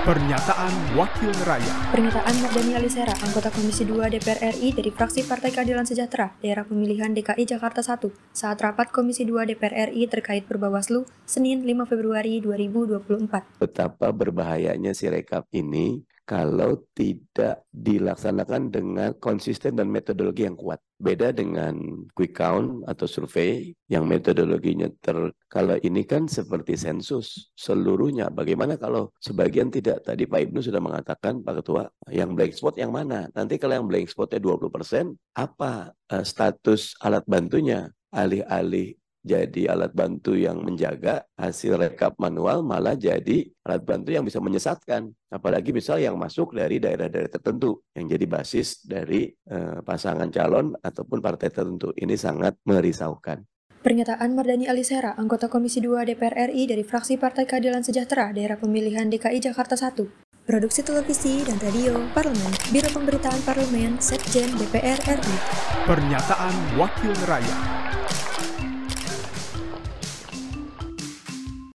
Pernyataan Wakil Rakyat. Pernyataan Mardani Alisera, anggota Komisi 2 DPR RI dari fraksi Partai Keadilan Sejahtera, daerah pemilihan DKI Jakarta 1, saat rapat Komisi 2 DPR RI terkait berbawaslu, Senin 5 Februari 2024. Betapa berbahayanya si rekap ini kalau tidak dilaksanakan dengan konsisten dan metodologi yang kuat. Beda dengan quick count atau survei yang metodologinya ter kalau ini kan seperti sensus seluruhnya. Bagaimana kalau sebagian tidak? Tadi Pak Ibnu sudah mengatakan Pak Ketua, yang blank spot yang mana? Nanti kalau yang blank spotnya 20%, apa uh, status alat bantunya? Alih-alih jadi alat bantu yang menjaga hasil rekap manual malah jadi alat bantu yang bisa menyesatkan apalagi misal yang masuk dari daerah-daerah tertentu yang jadi basis dari uh, pasangan calon ataupun partai tertentu ini sangat merisaukan Pernyataan Mardani Alisera, anggota Komisi 2 DPR RI dari fraksi Partai Keadilan Sejahtera, daerah pemilihan DKI Jakarta 1. Produksi televisi dan radio Parlemen, Biro Pemberitaan Parlemen, Sekjen DPR RI. Pernyataan Wakil Rakyat.